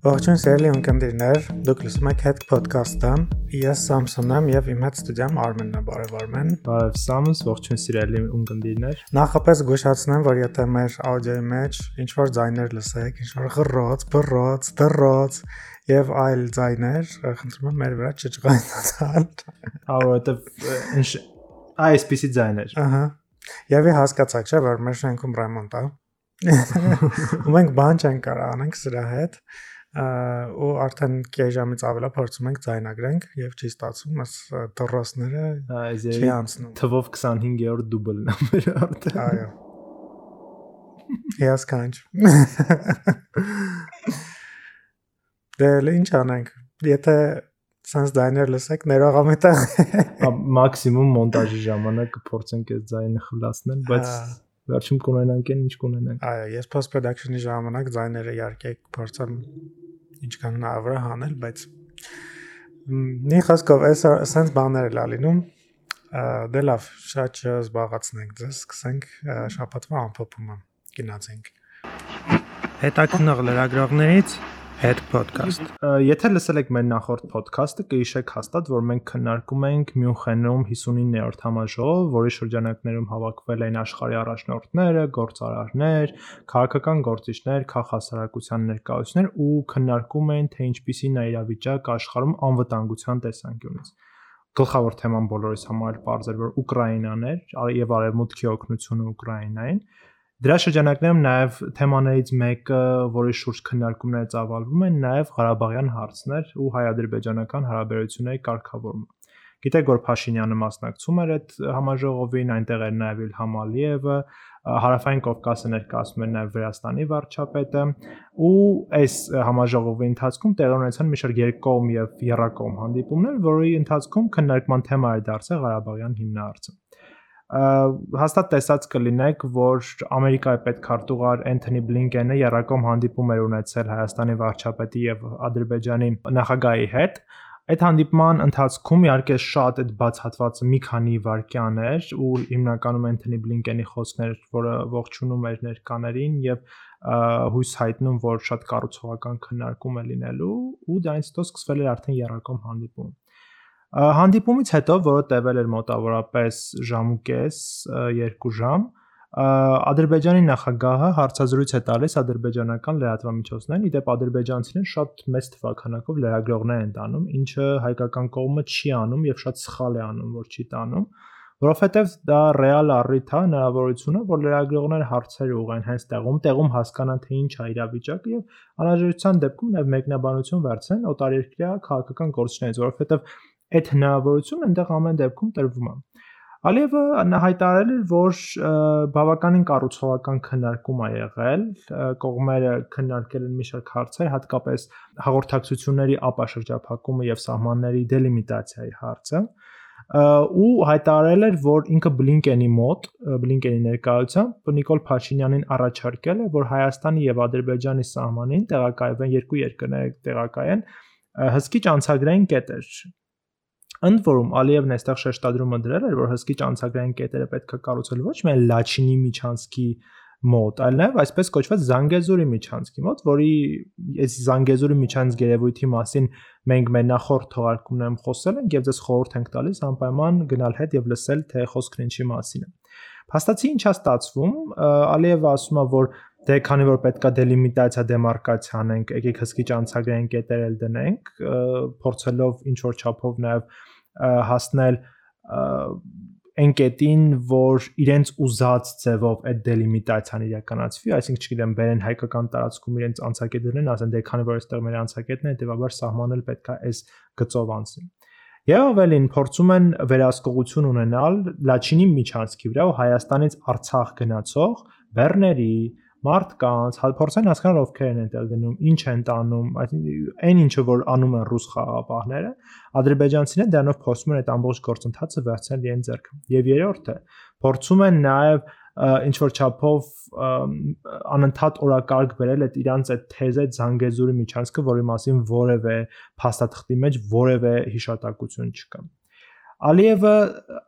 Ողջույն սիրելի ունկնդիրներ, դուք լսում եք Head Podcast-ը։ Ես Սամսոնն եմ եւ իմ հետ ստուդիայում Արմենն է, բարև Արմեն։ Բարև Սամս, ողջույն սիրելի ունկնդիրներ։ Նախապես զգուշացնեմ, որ եթե մեր աուդիոյի մեջ ինչ որ ձայներ լսեք, ինչ որ խռոց, բռոց, դռոց եւ այլ ձայներ, խնդրում եմ մեր վրա չճղայնացալ։ Հա, որովհետեւ այսպիսի ձայներ։ Ահա։ Եվ հասկացաք, չէ՞, որ մեր շենքում ռեմոնտ է։ Ու մենք բան չենք կարող անենք սրա հետ ու արդեն կես ժամից ավելա փորձում ենք ձայնագրենք եւ չի ստացվում, աս դրոսները չի անցնում։ Թվով 25-րդ դուբլն է մեր արդեն։ Այո։ Հիասքանչ։ Դե ինչ անենք։ Եթե sense ձայներ լսեք, ներողամիտ է։ Մաքսիմում մոնտաժի ժամանակ կփորձենք այս ձայնը խլացնել, բայց վերջում կունենանք այն ինչ կունենանք։ Այո, ես post production-ի ժամանակ ձայները իհարկե կփորձեմ ինչքան հնարավոր է հանել, բայց մի խոսքով այս sense բաներ լա լինում դե լավ, շատ չզբաղացնենք ձեզ, սկսենք շաբաթվա ամփոփումը գնացինք։ Հետաքնող լրագրողներից Head Podcast։ Եթե լսել եք մեր նախորդ podcast-ը, կհիշեք հաստատ, որ մենք քննարկում ենք Մյունխենում 59-րդ համաժողով, որի շրջանակներում հավաքվել էին աշխարհի առաջնորդները, գործարարներ, քաղաքական գործիչներ, քաղաքասարակության ներկայացուցիչներ ու քննարկում էին, թե ինչպիսին է իրավիճակը աշխարհում անվտանգության տեսանկյունից գլխավոր թեման բոլորիս համար էր որ Ուկրաինան էր եւ արևմուտքի օգնությունը Ուկրաինային Դրա շրջանակներում նաև թեմաներից մեկը, որի շուրջ քննարկումներ ծավալվում են, նաև Ղարաբաղյան հարցն էր ու հայ-ադրբեջանական հարաբերությունների կարգավորումը։ Գիտեք, որ Փաշինյանը մասնակցում էր այդ համաժողովին, այնտեղ էր նաև Իլհամ Ալիևը, Հարավային Կովկասը ներկայացնում էր նաև Վրաստանի վարչապետը ու այս համաժողովի ընթացքում տեղ ունեցան մի շարք երկկողմ եւ երակողմ հանդիպումներ, որի ընթացքում քննարկման թեմա էր դարձել Ղարաբաղյան հիմնահարցը հաստատ տեսած կլինեք, որ Ամերիկայի պետքարտուղար Էնթոնի Բլինկենը երակոմ հանդիպում էր ունեցել Հայաստանի վարչապետի եւ Ադրբեջանի նախագահի հետ։ Այդ հանդիպման ընթացքում իհարկե շատ այդ բաց հատվածը մի քանի վայրկյան էր ու հիմնականում Էնթոնի Բլինկենի խոսքներ, որը ողջունում էր ներկաներին եւ հույս հայտնում, որ շատ կառուցողական քննարկում է լինելու ու դրանից հետո սկսվել էր արդեն երակոմ հանդիպում։ Հանդիպումից հետո, որը տևել էր մոտավորապես ժամ ու կես, 2 ժամ, Ադրբեջանի նախագահը հարցազրույց է տալիս ադրբեջանական լրատվամիջոցներին։ Իդեպ ադրբեջանցիները շատ մեծ թվականակով լրագրողներ են տանում, ինչը հայկական կողմը չի անում եւ շատ սխալ է անում, որ չի տանում, որովհետեւ դա ռեալ առիթ է, հնարավորությունը, որ լրագրողները հարցեր ուղղեն հենց տեղում, տեղում հասկանան թե ինչ է իրավիճակը եւ անհրաժեշտության դեպքում նաեւ մեկնաբանություն վերցնեն օտարերկրյա քաղաքական գործիչներից, որովհետեւ այդ հնարավորությունը այնտեղ ամեն դեպքում տրվում է։ Ալիևը հայտարարել էր, որ բավականին կառուցողական քննարկում ա եղել, կողմերը քննարկել են մի շարք հարցեր, հատկապես հաղորդակցությունների ապաշրջափակումը եւ սահմանների դելիմիտացիայի հարցը ու հայտարարել էր, որ ինքը Բլինկենի մոտ, Բլինկենի ներկայությամբ Նիկոլ Փաշինյանին առաջարկել է, որ Հայաստանի եւ Ադրբեջանի սահմանին տեղակայվեն երկու երկրները տեղակայեն հսկիչ անցագրային կետեր Ընդ որում Ալիևն այստեղ շեշտադրումը դրել էր, որ հսկիչ անցագրային կետերը պետք է կառուցել ոչ միայն Լաչինի միջանցքի մոտ, այլ նաև այսպես կոչված Զանգեզուրի միջանցքի մոտ, որի այս Զանգեզուրի միջանց գերեվույթի մասին մենք մեր նախորդ թողարկումներում խոսել ենք եւ ձեզ խորհուրդ ենք տալիս անպայման գնալ հետ եւ լսել թե խոսքն ինչի մասին է։ Փաստացի ինչա ստացվում, Ալիևը ասում է, որ դե քանի որ պետքա դելիմիտացիա դեմարկացիա անենք, եկեք հսկիչ անցագրային կետեր էլ դնենք, փորձելով ինչ որ չափով նաև հասնել այն կետին, որ իրենց ուզած ձևով այդ դելիմիտացիան իրականացվի, այսինքն չգիտեմ, բերեն հայկական տարածքում իրենց անցակետերն, ասեն դե քանի որ այստեղ մեր անցակետն է, հետեւաբար սահմանել պետքա այս գծով անցնի։ Եվ ավելին փորձում են վերահսկողություն ունենալ Լաչինի միջանցքի վրա ու Հայաստանից Արցախ գնացող բեռների, մարդկանց, հա փորձեն հասկանալ ովքեր են այնտեղ գնում, ինչ են տանում, այն ինչը որ անում են ռուս խաղապահները, ադրբեջանցիները դրանով փորձում են այդ ամբողջ գործընթացը վերցնել իրեն ձեռք։ Եվ երրորդը, փորձում են նաև ինչ որ չափով անընդհատ օրակարգ բերել այդ իրանց այդ թեզը Զանգեզուրի միջանցքը, որի մասին որևէ փաստաթղթի մեջ որևէ հիշատակություն չկա։ Ալիևը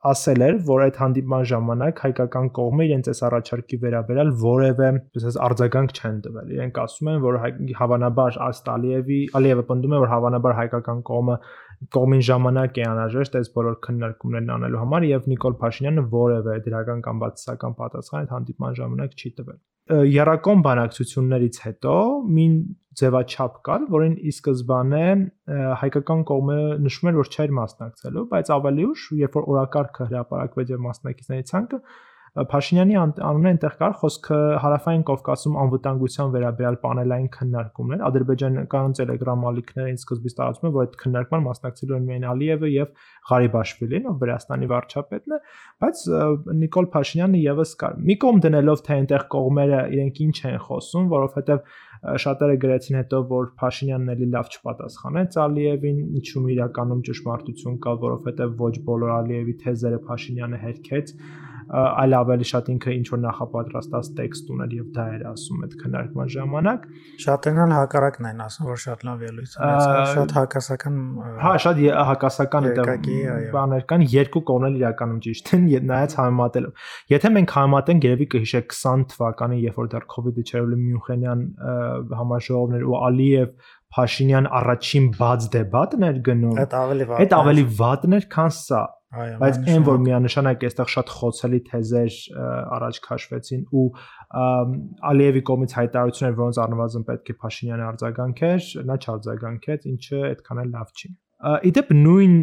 ասել էր, որ այդ հանդիպման ժամանակ հայկական կողմը իրենց այս առաջարկի վերաբերյալ որևէ, ասես արձագանք չեն տվել։ Իրենք ասում են, որ հավանաբար ըստ Ալիևի, Ալիևը պնդում է, որ հավանաբար հայկական կողմը կողմին ժամանակ է անհրաժեշտ այս բոլոր քննարկումներն անելու համար եւ Նիկոլ Փաշինյանը որևէ դրական կամ բացասական պատասխան այդ հանդիպման ժամանակ չի տվել երակոմ բանակցություններից հետո մին ձևաչափ կար, որին ի սկզբանե հայկական կողմը նշում էր, որ չէր մասնակցելու, բայց ավելի ուշ, երբ որ օրակարգը հրապարակվեց եւ մասնակիցների ցանկը Փաշինյանի անունը այնտեղ կար խոսքը հարավային Կովկասում անվտանգության վերաբերյալ պանելային քննարկումներ ադրբեջանական Telegram ալիքներին սկզբից տարածում են որ այդ քննարկման մասնակցելու են միայն Ալիևը եւ Ղարիբաշվիլին ով Վրաստանի վարչապետն է բայց Նիկոլ Փաշինյանը եւս կար մի կողմ դնելով թե այնտեղ կողմերը իրենք ինչ են խոսում որովհետեւ շատերը գրեցին հետո որ Փաշինյանն էլի լավ չպատասխանեց Ալիևին ինչու իրականում ճշմարտություն կա որովհետեւ ոչ բոլոր Ալիևի թեզերը Փաշինյանը հերքեց այլ ավելի շատ ինքը ինչ որ նախապատրաստած տեքստ ուներ եւ դա էր ասում այդ քննարկման ժամանակ շատերն էլ հակառակն են ասում որ շատ լավ ելույթ է շատ հակասական հա շատ հակասական այդտեղ բաներ կան երկու կողմն իրականում ճիշտ են նայած համեմատելով եթե մենք համեմատենք երևի կհիշեք 20 թվականին երբ որ դեռ COVID-ը չէր ու Մյունխենյան համաժողովներ ու Ալիև Փաշինյան առաջին բաց դեբատն էր գնում այդ ավելի վատն էր քան սա բայց այն որ միանշանակ այստեղ շատ խոցելի թեզեր առաջ քաշվեցին ու Ալիևի կողմից հայտարարություն էր որոնց առնվազն պետք է Փաշինյանը արձագանքեր, նա չարձագանքեց, ինչը այդքան էլ լավ չի։ Իդեպ նույն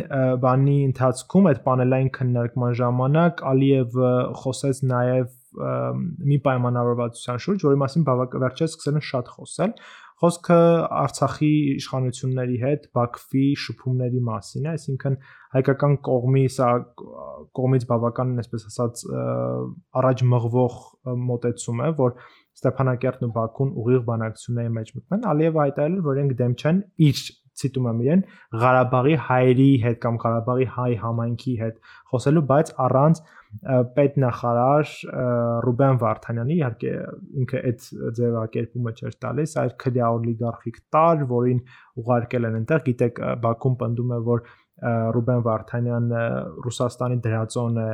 բանի ընթացքում այդ պանելային քննարկման ժամանակ Ալիևը խոսեց նաև մի պայմանավորվածության շուրջ, որի մասին բավականաչես սկսել են շատ խոսել, Խոսքը Արցախի իշխանությունների հետ Բաքվի շփումների մասին է, այսինքն հայկական կողմի սա կողմից բավականին, այսպես ասած, առաջ մղվող մոտեցում է, որ Ստեփանակերտն ու Բաքուն ուղիղ բանակցությունների մեջ մտնեն։ Ալիևը հայտարարել, որ իրենք դեմ չեն իր ցիտում եմ իրեն Ղարաբաղի հայերի հետ կամ Ղարաբաղի հայ համայնքի հետ խոսելու, բայց առանց պետնախարար Ռուբեն Վարդանյանի իհարկե ինքը այդ ձևակերպումը չէր տալիս, այլ քրյա օլիգարխիկ տար, որին ուղարկել են այնտեղ, գիտեք Բաքուն պնդում է, որ Ռուբեն Վարդանյանը Ռուսաստանի դրածոն է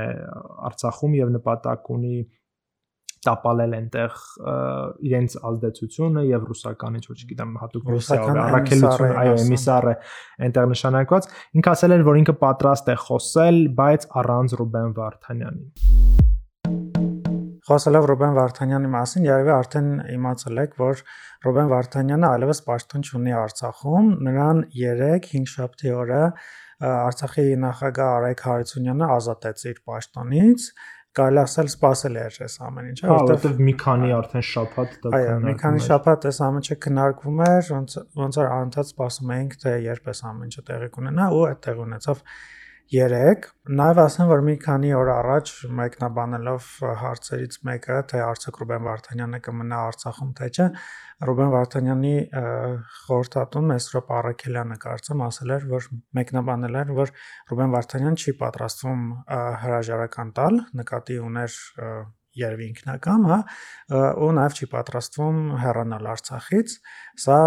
Արցախում եւ նպատակ ունի տապալել այնտեղ իրենց ազդեցությունը եւ ռուսական ինչ որ չգիտեմ հատուկ ռուսիայի առաքելություն այո էմիսար է այնտեղ նշանակված ինքը ասել էր որ ինքը պատրաստ է խոսել բայց առանց Ռուբեն Վարդանյանի Խոսելով Ռոբեն Վարդանյանի մասին, երևի արդեն իմացել եք, որ Ռոբեն Վարդանյանը այլևս պաշտոն չունի Արցախում։ Նրան 3-5 շաբթի օրը Արցախի նախագահ Արայք Հարությունյանը ազատեց իր պաշտոնից կարելի ասել սпасել է այս ամեն ինչը, հա, որովհետև մի քանի արդեն շփաթ դա քննարկվում էր։ Այո, մի քանի շփաթ այս ամեն ինչը քննարկվում էր, ոնց ոնց որ անընդհատ սպասում էինք, թե երբ էս ամեն ինչը տեղի կունենա ու այդ տեղ ունեցավ 3 նաև ասեմ որ մի քանի օր առաջ մեկնաբանելով հարցերից մեկը թե արդյոք Ռուբեն Վարդանյանը կմնա Արցախում թե չէ Ռուբեն Վարդանյանի խորհրդատուն Մեսրոպ Արաքելյանը կարծեմ ասել էր, որ մեկնաբանել էր, որ Ռուբեն Վարդանյան չի պատրաստվում հրաժարական տալ, նկատի ուներ երևի ինքնակամ, հա, ու նաև չի պատրաստվում հեռանալ Արցախից։ Սա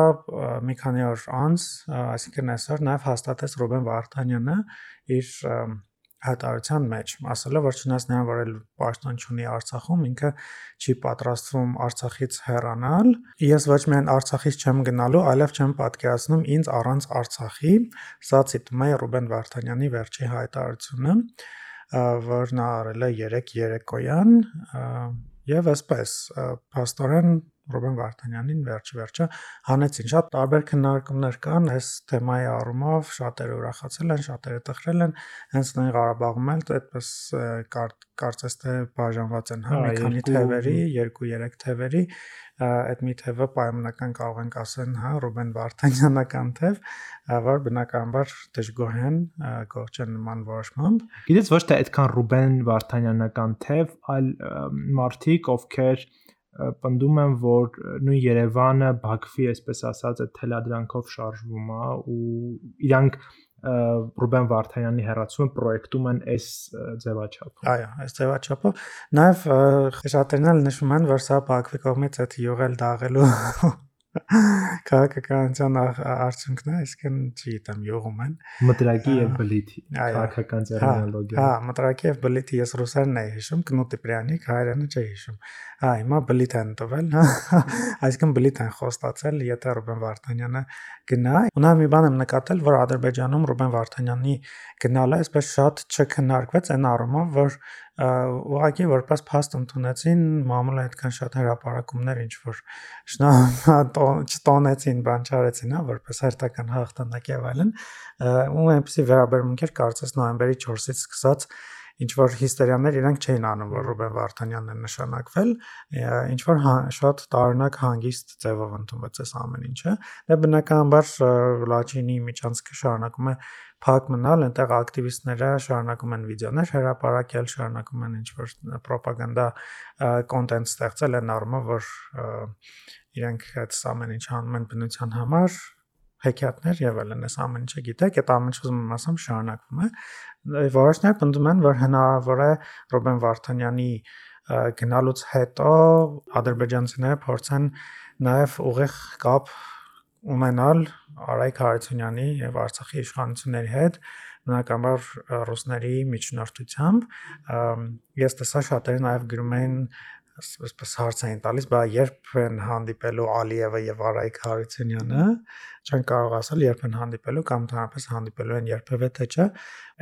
մի քանի օր անց, այսինքն այսօր նաև հաստատեց Ռուբեն Վարդանյանը իր հայտարարության մեջ, ասելով որ չնայած նրան որ էլ պաշտոն չունի Արցախում, ինքը չի պատրաստվում Արցախից հեռանալ։ Ես ոչ միայն Արցախից չեմ գնալու, այլև չեմ պատկերացնում ինձ առանց Արցախի։ Սա ցիտում է Ռուբեն Վարդանյանի վերջի հայտարարությունը, որ նա արել է 3 երեկոյան եւ այսպես փաստորեն Ռոբեն Վարդանյանին վերջ վերջը հանեցին։ Շատ տարբեր քննարկումներ կան այս թեմայի առումով, շատերը ուրախացել են, շատերը տխրել են, հենց նույն Ղարաբաղում էլ այդպես կարծես թե բաժանված են, հա, մի քանի թևերի, 2-3 թևերի, այդ մի թևը պայմանական կարող ենք ասեն, հա, Ռոբեն Վարդանյանական թև, որ բնականաբար դժգոհ են գողջան նման որոշմամբ։ Գիտես ոչ թե այդքան Ռուբեն Վարդանյանական թև, այլ մարդիկ, ովքեր պնդում եմ, որ նույն Երևանը Բաքվի, այսպես ասած, այդ թելադրանքով շարժվում է ու իրանք Ռուբեն Վարդանյանի հերացումը պրոյեկտում են այս ձևաչափով։ Այո, այս ձևաչափով։ Նաև շատերն էլ նշում են, որ սա Բաքվի կողմից այդ յուղել դաղելու քաղաքականության արդյունքն է, այսինքն չգիտեմ, յուղում են մտրակի եւ բլիթի քաղաքական տերմինոլոգիա։ Հա, մտրակի եւ բլիթի ես ռուսերեն եմ հիշում, կնուտի պրյանի հայերենը չի հիշում։ Հա, հիմա բլիթ են տվել, հա։ Այսինքն բլիթ են խոստացել, եթե Ռուբեն Վարդանյանը գնա։ Ունա մի բան եմ նկատել, որ Ադրբեջանում Ռուբեն Վարդանյանի գնալը այսպես շատ չքննարկվեց այն առումով, որ ուղղակի որպես փաստ ընդունեցին մամուլը այդքան շատ հրաապարակումներ ինչ որ չտոնեցին, բան չարեցին, հա, որպես հերթական հաղթանակ եւ այլն, ու այնպեսի վերաբերմունք էր կարծես նոյեմբերի 4-ից սկսած ինչ որ հիստերիաներ իրանք չէին անում, որ Ռուբեն Վարդանյանն է նշանակվել, ինչ որ հա, շատ տարօրինակ հանգիստ ձևով ընդունվեց այս ամեն ինչը։ Դե բնականաբար Լաչինի միջանցքը շարունակում է փակ մնալ, այնտեղ ակտիվիստները շարունակում են վիդեոներ հրապարակել, շարունակում են ինչ որ propaganda content ստեղծել այն առումով, որ իրենք այդ ամեն ինչ անում են բնության համար, հեքիաթներ եւ այլն, այս ամեն ինչը գիտեք, այդ ամեն ինչը ուզում եմ ասեմ շարունակվում է որոշներ պնդում են, որ հնարավոր է Ռոբեն Վարդանյանի գնալուց հետո ադրբեջանցիները փորձեն նաև ուղիղ կապ ունենալ Արայք Հարությունյանի եւ Արցախի իշխանությունների հետ բնականաբար ռուսների միջնորդությամբ ես տեսա շատերը նաև գրում են այսպես հարց էին տալիս, բա երբ են հանդիպելու Ալիևը եւ Արայք Հարությունյանը, չեն կարող ասել երբ են հանդիպելու կամ ընդհանրապես հանդիպելու են երբևէ թե չէ,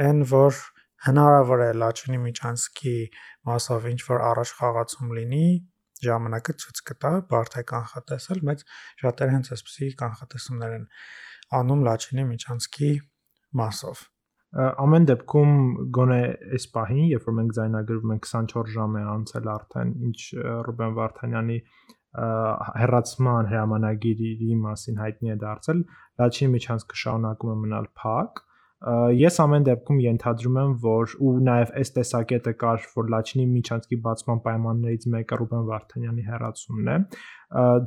այն որ հնարավոր է Լաչինի Միչանսկի մասով ինչ որ առաջ խաղացում լինի, ժամանակը ցույց կտա, բարդ է կանխատեսել, բայց շատերը հենց այսպեսի կանխատեսումներ են անում Լաչինի Միչանսկի մասով ամեն դեպքում գոնե այս պահին, երբ որ մենք զայնագրվում ենք 24 ժամ է անցել արդեն, ինչ Ռուբեն Վարդանյանի հերացման հրամանագիրի մասին հայտնի է դարձել, Լաչինի միջանցքը շարունակում է մնալ փակ։ Ես ամեն դեպքում ենթադրում եմ, որ ու նաև այս տեսակետը կար, որ Լաչինի միջանցքի բացման պայմաններից մեկը Ռուբեն Վարդանյանի հերացումն է։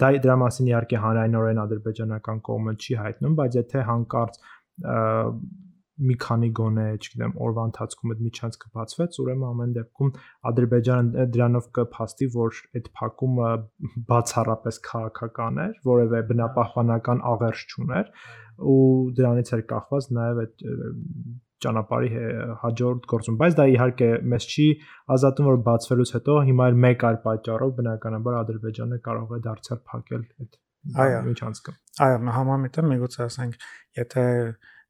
Դա դրա մասին իհարկե հանրայնորեն ադրբեջանական կողմը չի հայտնում, բայց եթե հանկարծ մի քանի գոնե, չգիտեմ, օրվա ընթացքում այդ միջանցքը բացվեց, ուրեմն ամեն դեպքում Ադրբեջանը դրանով կփաստի, որ այդ փակումը բացառապես քաղաքական էր, որևէ բնապահպանական աղերս չուներ ու դրանից էր կախված նաև այդ ճանապարհի հաջորդ գործում, բայց դա իհարկե մեզ չի ազատում, որ բացվելուց հետո հիմա էլ մեկ այլ պատճառով բնականաբար Ադրբեջանը կարող է դարձյալ փակել այդ միջանցքը։ Այո, համամիտ եմ, միգուցե ասենք, եթե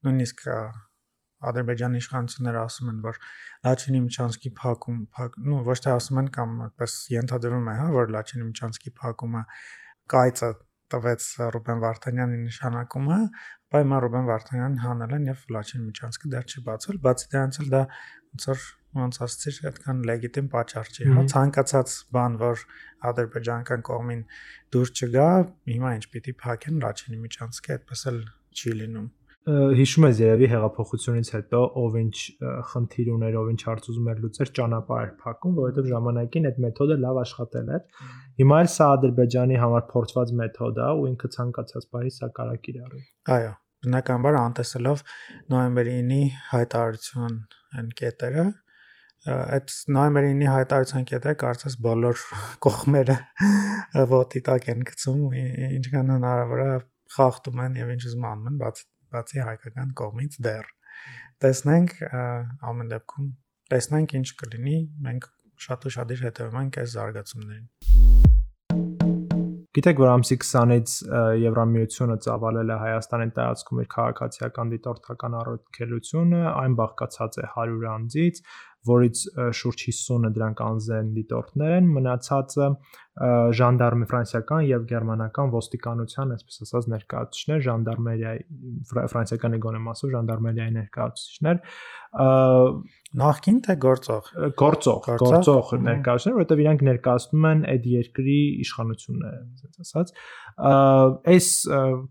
նույնիսկ Ադրբեջանի իշխանությունները ասում են, որ Լաչինի Միչանսկի փակում, փակ, ну, ոչ թե ասում են կամ այդպես ենթադրվում է, հա, որ Լաչինի Միչանսկի փակումը կայծը տվեց Ռուբեն Վարդանյանի նշանակումը, բայց հիմա Ռուբեն Վարդանյանն հանել են եւ Լաչին Միչանսկը դեռ չի բացել, բացի դրանից էլ դա ոնց որ ոնց ասացիր, այդքան լեգիտիմ պատճառ չի, հա, ցանկացած բան, որ ադրբեջանական կողմին դուրս չգա, հիմա ինչ պիտի փակեն Լաչինի Միչանսկը, այդպես էլ չի լինում հիշում ես երևի հեղափոխությունից հետո ով ինչ խնդիր ուներ, ով ինչ հարց ուզում էր լուծել, ճանապարհ էր փակում, որովհետև ժամանակին այդ մեթոդը լավ աշխատել էր։ Հիմա էլ սա Ադրբեջանի համար փորձված մեթոդ է ու ինքը ցանկացած բանի սա կարակիր արի։ Այո, բնականաբար անտեսելով նոյեմբերի 9-ի հայտարարություն այն կետերը, այդ նոյեմբերի 9-ի հայտարարության կետերը կարծես բոլոր կողմերը ոտի տակ են գցում, ինչքան հնարավոր է խախտում են եւ ինչ ուզում անում են, բացի բացի հայկական կողմից դեռ տեսնենք ամեն դեպքում տեսնենք ինչ կլինի մենք շատ ու շատ հետևում ենք այս զարգացումներին Գիտեք, որ ամսի 20-ից Եվրամիությունը ծավալել է Հայաստանի տարածքում իր քաղաքացիական դիտորդական առաքելությունը, այն բաղկացած է 100 անձից, որից շուրջ 50-ը դրանք անձեն դիտորդներ են, մնացածը ժանդարմի ֆրանսիական եւ գերմանական ոստիկանության, այսպես ասած, ներկայացուցիչներ, ժանդարմերիայի ֆրանսիականի գոնե մասով ժանդարմերիայի ներկայացուցիչներ, նախքին թե գործող գործող գործող ներկայացուցիչներ, որովհետեւ իրանք ներկայացնում են այդ երկրի իշխանությունները, այսպես ասած, այս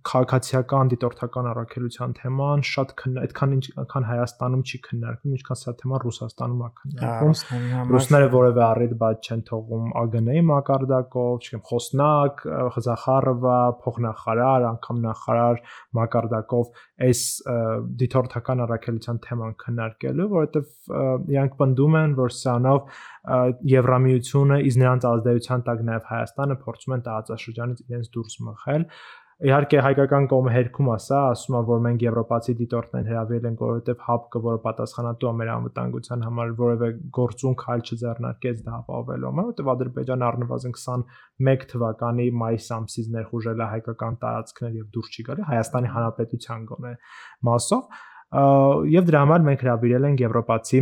քաղաքացիական դիտորդական առաքելության թեման շատ այդքան ինչքան Հայաստանում չի քննարկվում, ինչքան սա թեման Ռուսաստանում է քննարկվում։ Ռուսները որևէ առիթ բաց չեն թողում ԱԳՆ-ի մակարդակ մակարդակով, չգիտեմ, խոսնակ, Խզախարովա, փոխնախարար, անգամ նախարար մակարդակով այս դիտորդական առաքելության թեման քննարկելու, որովհետև իրանք պնդում են, որ սրանով Եվրամիությունը իս նրանց ազդեցության տակ նաև Հայաստանը փորձում են տարածաշրջանից իրենց դուրս մղել իհարկե հայկական կողմը հերքում ասա, ասում է, որ մենք եվրոպացի դիտորդներ հրավիրել ենք, որովհետև հապկը, որը պատասխանատու է մեր անվտանգության համար, որևէ գործուն քայլ չձեռնարկեց դա ապահովելու համար, որովհետև Ադրբեջանը առնվազն 21 թվականի մայիս ամսից ներխուժել է հայկական տարածքներ եւ դուրս չի գալի Հայաստանի Հանրապետության գոնե մասով, եւ դրա համար մենք հրավիրել ենք եվրոպացի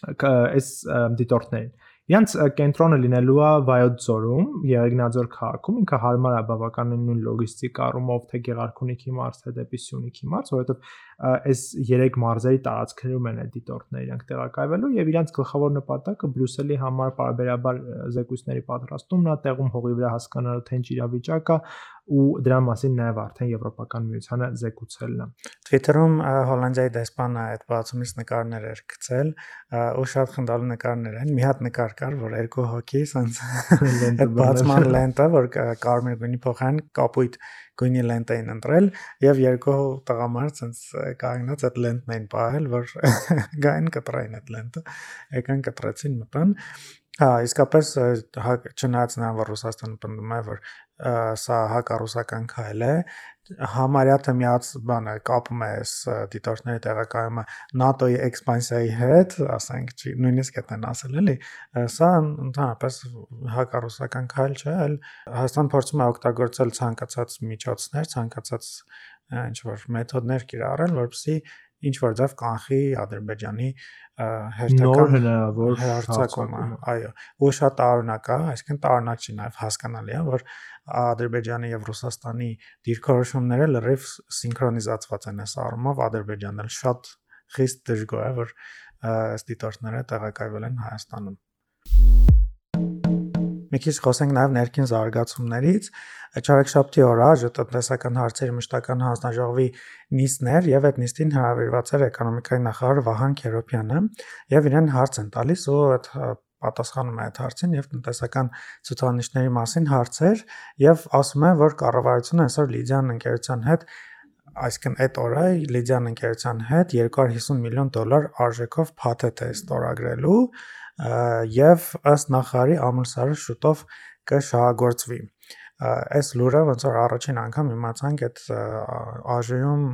այս դիտորդներին Իրանց կենտրոնը լինելու է Վայոց ձորում, Եղեգնաձոր քաղաքում, ինքը հարմար է բավականին նույն լոգիստիկ առումով, թե Գեղարքունիքի մարզ, թե դեպի Սյունիքի մարզ, որովհետև այս երեք մարզերի տարածքներում են այդ դիտորդները իրանք տեղակայվելու եւ իրանց գլխավոր նպատակը Բրյուսելի համար բարբերաբար զեկույցների պատրաստումն է, տեղում հողի վրա հասկանալու թե ինչ իրավիճակ է ու դրա մասին նաև արդեն Եվրոպական միությանը զեկուցելն է։ Twitter-ում Հոլանդիայի դեսպանը այդ բացումից նկարներ էր գցել ու շատ խնդալու նկարներ են։ Մի հատ նկար կար, որ երկու հոգի սենց այդ բացման լենտը, որ կարմիր գույնի փոխան կապույտ գույնի լենտ էին ընտրել եւ երկու տղամարդ սենց կանգնած այդ լենտն էին պահել, որ գային կտրային այդ լենտը։ Եկան կտրեցին մտան Հա, իսկապես չնայած նա որ Ռուսաստանը պնդում է, որ սա հակառուսական քայլ է, համարյա թե միած բանը կապում է այս դիտորդների տեղակայումը ՆԱՏՕ-ի էքսպանսիայի հետ, ասենք, նույնիսկ այդն ասել էլի, սա ընդհանրապես հակառուսական քայլ չէ, այլ Հայաստան փորձում է օգտագործել ցանկացած միջոցներ, ցանկացած ինչ որ մեթոդներ կիրառել, որովհետեւ ինչ որ ձև կանխի Ադրբեջանի հերթական հնարավոր հարցակումը, այո, ու շատ տարօրինակ է, այսինքն տարօրինակ չի նաև հասկանալի է, որ Ադրբեջանի եւ Ռուսաստանի դիրքորոշումները լրիվ սինխրոնիզացված են այս առումով Ադրբեջանը շատ խիստ դժգոհ է, որ այս դիտորդները տեղակայվել են Հայաստանում։ Մի քիչ խոսենք նաև ներքին զարգացումներից։ Չարեքշաբթի օրը տնտեսական հարցերի մշտական հանձնաժողովի նիստներ եւ այդ նիստին հրավիրված էր էկոնոմիկայի նախարար Վահան Քերոբյանը եւ իրեն հարց են տալիս ու այդ պատասխանում է այդ հարցին եւ տնտեսական ցուցանիշների մասին հարցեր եւ ասում է որ կառավարությունը այսօր Լիդիան ընկերության հետ այսինքն այդ օրը Լիդիան ընկերության հետ 250 միլիոն դոլար արժեքով փաթեթ է ստորագրելու եւ ըստ նախարարի ամուսարը շուտով կշահագործվի այս լուրը ոնց որ առաջին անգամ իմացանք այդ ԱԺ-ում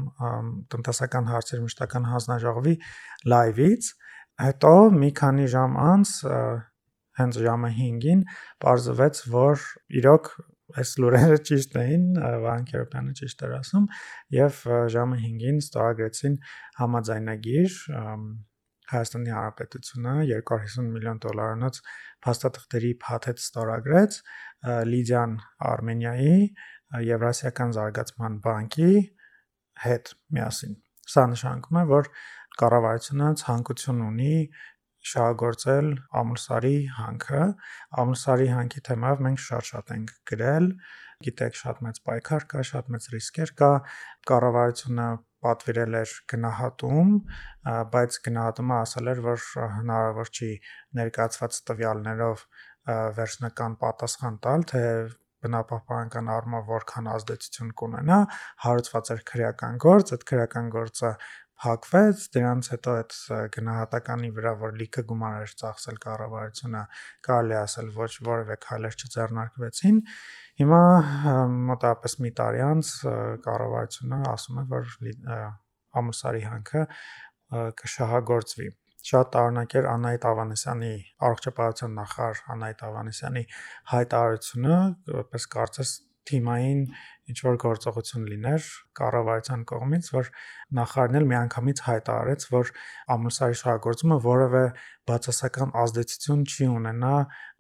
տնտեսական հարցերի մշտական հանձնաժողովի լայվից հետո մի քանի ժամ անց հենց ժամը 5-ին ողջվեց որ իրոք այս լուրերը ճիշտ էին, Վահան Քերոբյանը ճիշտ էր ասում եւ ժամը 5-ին ստորագրեցին համաձայնագիր Հայաստանի Հանրապետությունը 250 միլիոն դոլարանոց փաստաթղթերի փաթեթ ստորագրեց Լիդիան Արմենիայի Եվրասիական զարգացման բանկի հետ միասին։ Սա նշանակում է, որ կառավարությունը ցանկություն ունի շահագործել Ամուրսարի հանքը։ Ամուրսարի հանքի թեմայով մենք շատ-շատ ենք գրել, գիտեք, շատ մեծ պայքար կա, շատ մեծ ռիսկեր կա։ Կառավարությունը պատվիրել էր գնահատում, բայց գնահատումը ասել էր, որ հնարավոր չի ներկայացված տվյալներով վերջնական պատասխան տալ, թե բնապահպանական առումով որքան ազդեցություն կունենա, հարուցված էր քրեական գործ, այդ քրեական գործը հակվեց, դրանց հետո այդ գնահատականի վրա, որ լիքը գումար էր ծախսել կառավարությունը, կարելի ասել ոչ որևէ քայլեր չձեռնարկվեցին։ Հիմա մոտավորապես մի տարի անց կառավարությունը ասում է, որ ամուսարի հանքը կշահագործվի շատ էր Անահիտ Ավանեսյանի առողջապահության նախարար Անահիտ Ավանեսյանի հայտարարությունը, որպես կարծես թիմային ինչ որ գործողություն լիներ կառավարության կողմից, որ նախարարն էլ միանգամից հայտարարեց, որ ամուսարի շահագործումը որևէ բացասական ազդեցություն չի ունենա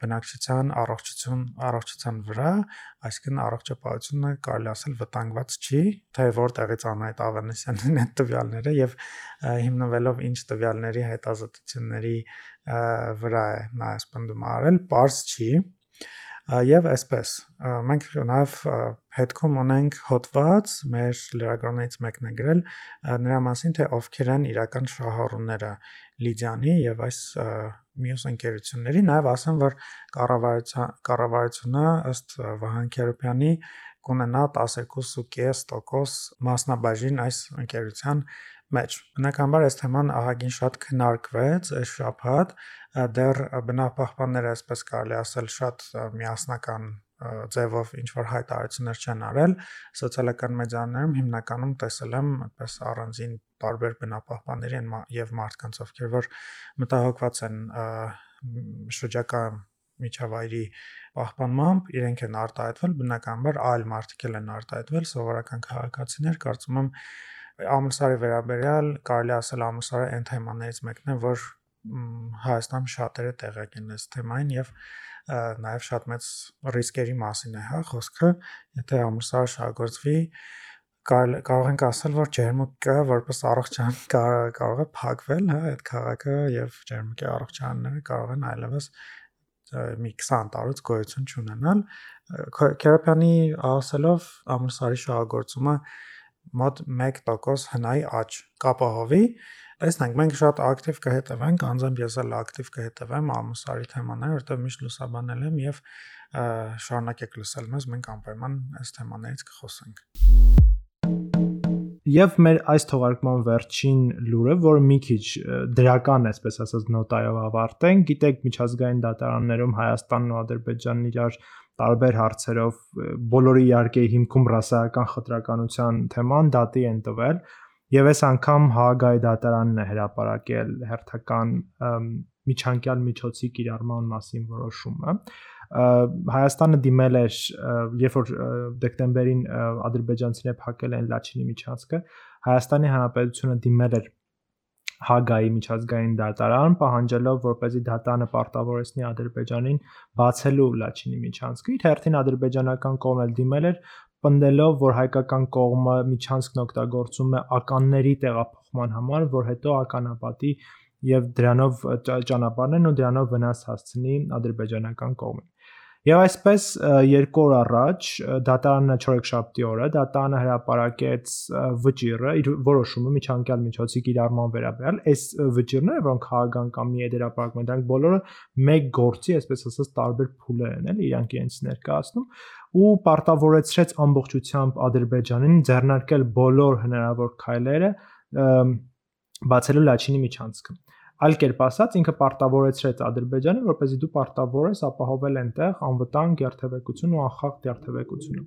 բնակչության առողջություն առողջության վրա, այսինքն առողջապահությունը կարելի ասել վտանգված չի, թե որտեղից անայտ Ավանեսյանն այդ տվյալները եւ հիմնվելով ինչ տվյալների հետազոտությունների վրա է նա սպնդում արել, པարզ չի Եվ այսպես մենք նաև հետքում ունենք հոդված մեր լրագրողներից մեկն է գրել նրա մասին թե ովքեր են իրական շահառուները Լիդիանի եւ այս մյուս ընկերությունների, նաև ասեմ, որ կառավարությունը ըստ Վահան Քերոպյանի կունենա 12.5% մասնաբաժին այս ընկերության մեջ։ Բնականաբար այս թեման ահագին շատ քննարկվեց այս շաբաթ, դեռ բնապահպանները, այսպես կարելի ասել, շատ միասնական ձևով ինչ որ հայտարարություններ չեն արել սոցիալական մեդիաներում հիմնականում տեսել եմ այդպես առանձին տարբեր բնապահպանների եւ մարդկանց ովքեր որ մտահոգված են շրջակա միջավայրի պահպանմամբ իրենք են արտահայտվել բնականաբար այլ մարդիկ են արտահայտվել սովորական քաղաքացիներ կարծում եմ ամուսարի վերաբերյալ կարելի ասել ամուսարը այն թեմաներից մեկն է որ Հայաստանում շատերը տեղյակ են այս թեմային եւ նաև շատ մեծ ռիսկերի մասին է, հա, խոսքը, եթե ամուսարը շահգործվի, կարող ենք ասել, որ ջերմուկը որպես առողջան կարող է փակվել, հա, այդ քաղաքը եւ ջերմուկի առողջանները կարող են այլևս մի 20 տարուց գոյություն չունենալ։ Քերապյանի ասելով ամուսարի շահագործումը մոտ 1% հնայի աճ կապահովի Տեսնենք, մենք շատ ակտիվ կհետևենք, անձամբ ես էլ ակտիվ կհետևեմ ամուսարի թեմաները, որտեղ միշտ լուսաբանել եմ եւ շարունակեք լսել մեզ, մենք անպայման այս թեմաներից կխոսենք։ Եվ մեր այս թողարկման վերջին լուրը, որը մի քիչ դրական է, այսպես ասած, նոտայով ավարտենք, գիտեք, միջազգային դատարաններում Հայաստանն ու Ադրբեջանն իրար տարբեր հարցերով բոլորի իհարկե հիմքում ռասայական խտրականության թեման դատի են տվել եւ այս անգամ Հաագայի դատարանն է հրապարակել հերթական միջանկյալ միջոցի կիրառման մասին որոշումը Հայաստանը դիմել էր, երբ որ դեկտեմբերին ադրբեջանցիները փակել են Լաչինի միջանցքը, Հայաստանի Հանրապետությունը դիմել էր Հագայի միջազգային դատարան, պահանջելով, որպեսզի դատարանը պարտավորեցնի Ադրբեջանին բացելու Լաչինի միջանցքը։ Իր հերթին ադրբեջանական կողմն էլ դիմել էր, պնդելով, որ հայկական կողմը միջանցքն օգտագործում է ականների տեղափոխման համար, որ հետո ականապատի եւ դրանով ճանապարհն ու դրանով վնաս հասցնի ադրբեջանական կողմին։ Եվ այսպես երկու օր առաջ դատարանը 4-շաբթի օրը դատարանը հրապարակեց վճիրը իր որոշումը միջանկյալ միջոցի կիրառման վերաբերյալ այս վճիրները որոնք քաղաքական կամ մի եդերապարակում են դրանք բոլորը մեկ գործի այսպես ասած տարբեր փուլեր են էլ իրանք իրենց ներկայացնում ու պարտավորեցրեց ամբողջությամբ Ադրբեջանին ձեռնարկել բոլոր հնարավոր քայլերը բացելու Լաչինի միջանցքը Այլ կերպ ասած, ինքը պարտավորեցրեց Ադրբեջանին, որպեսզի դու պարտավոր ես ապահովել այնտեղ անվտանգ երթևեկություն ու անխախտ երթևեկությունը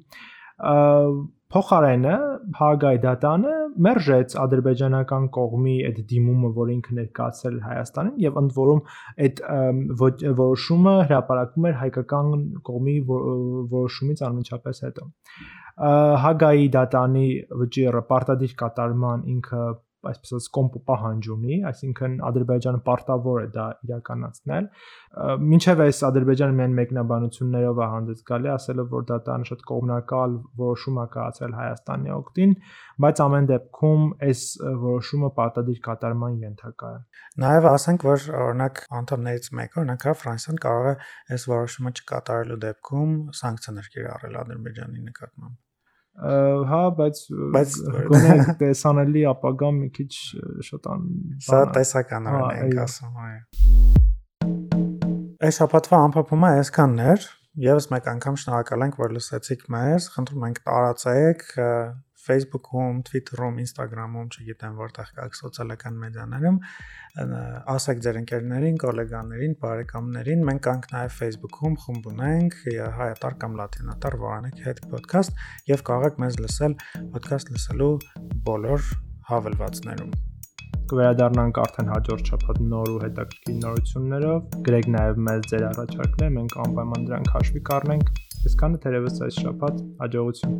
փոխարենը Հագայի դատանը մերժեց ադրբեջանական կողմի այդ դիմումը, որ ինքը ներկայացրել Հայաստանին եւ ընդ որում այդ որոշումը հրապարակվում էր հայկական կողմի որոշումից անմիջապես հետո։ Հագայի դատանի վճիռը պարտադիր կատարման ինքը այսպես ասած կոմպո պահանջ ունի, այսինքն Ադրբեջանը պարտավոր է դա իրականացնել։ Մինչև այս Ադրբեջանը միայն մեկնաբանություններով է հանդես գալի, ասելով որ դա տան շատ կողմնակալ որոշում է կայացել Հայաստանի օգտին, բայց ամեն դեպքում այս որոշումը պարտադիր կատարման ենթակա է։ Նաև ասենք, որ օրինակ անդամներից մեկը, օրինակ Ֆրանսիան կարող է այս որոշումը չկատարելու դեպքում սանկցիաներ կիրառել Ադրբեջանի նկատմամբ հա, բայց բայց գոնե տեսանելի ապագա մի քիչ շատ ան Սա տեսականորեն հա, ենք ասում, այո։ Այս շաբաթվա ամփոփումը այսքաններ։ Եվս մեկ անգամ շնորհակալ ենք, որ լսեցիք մեզ։ Խնդրում ենք տարածեք Facebook-ում, Twitter-ում, Instagram-ում, չգիտեմ որտեղ կաք սոցիալական մեդիաներում, ասեք ձեր ընկերներին, գոլեգաներին, բարեկամներին։ Մենք կանք նաև Facebook-ում խումբ ունենք հայատար կամ լատինատար որանեք հետ podcast եւ կարող եք մեզ լսել podcast լսելու բոլոր հավելվածներում կվերադառնանք արդեն հաջորդ շաբաթ նոր ու հետաքրքիր նորություններով։ Գրեք նաև մեզ ձեր առաջարկներ, մենք անպայման դրանք հաշվի կառնենք։ Այսքանը թերևս այս շաբաթ հաջողություն։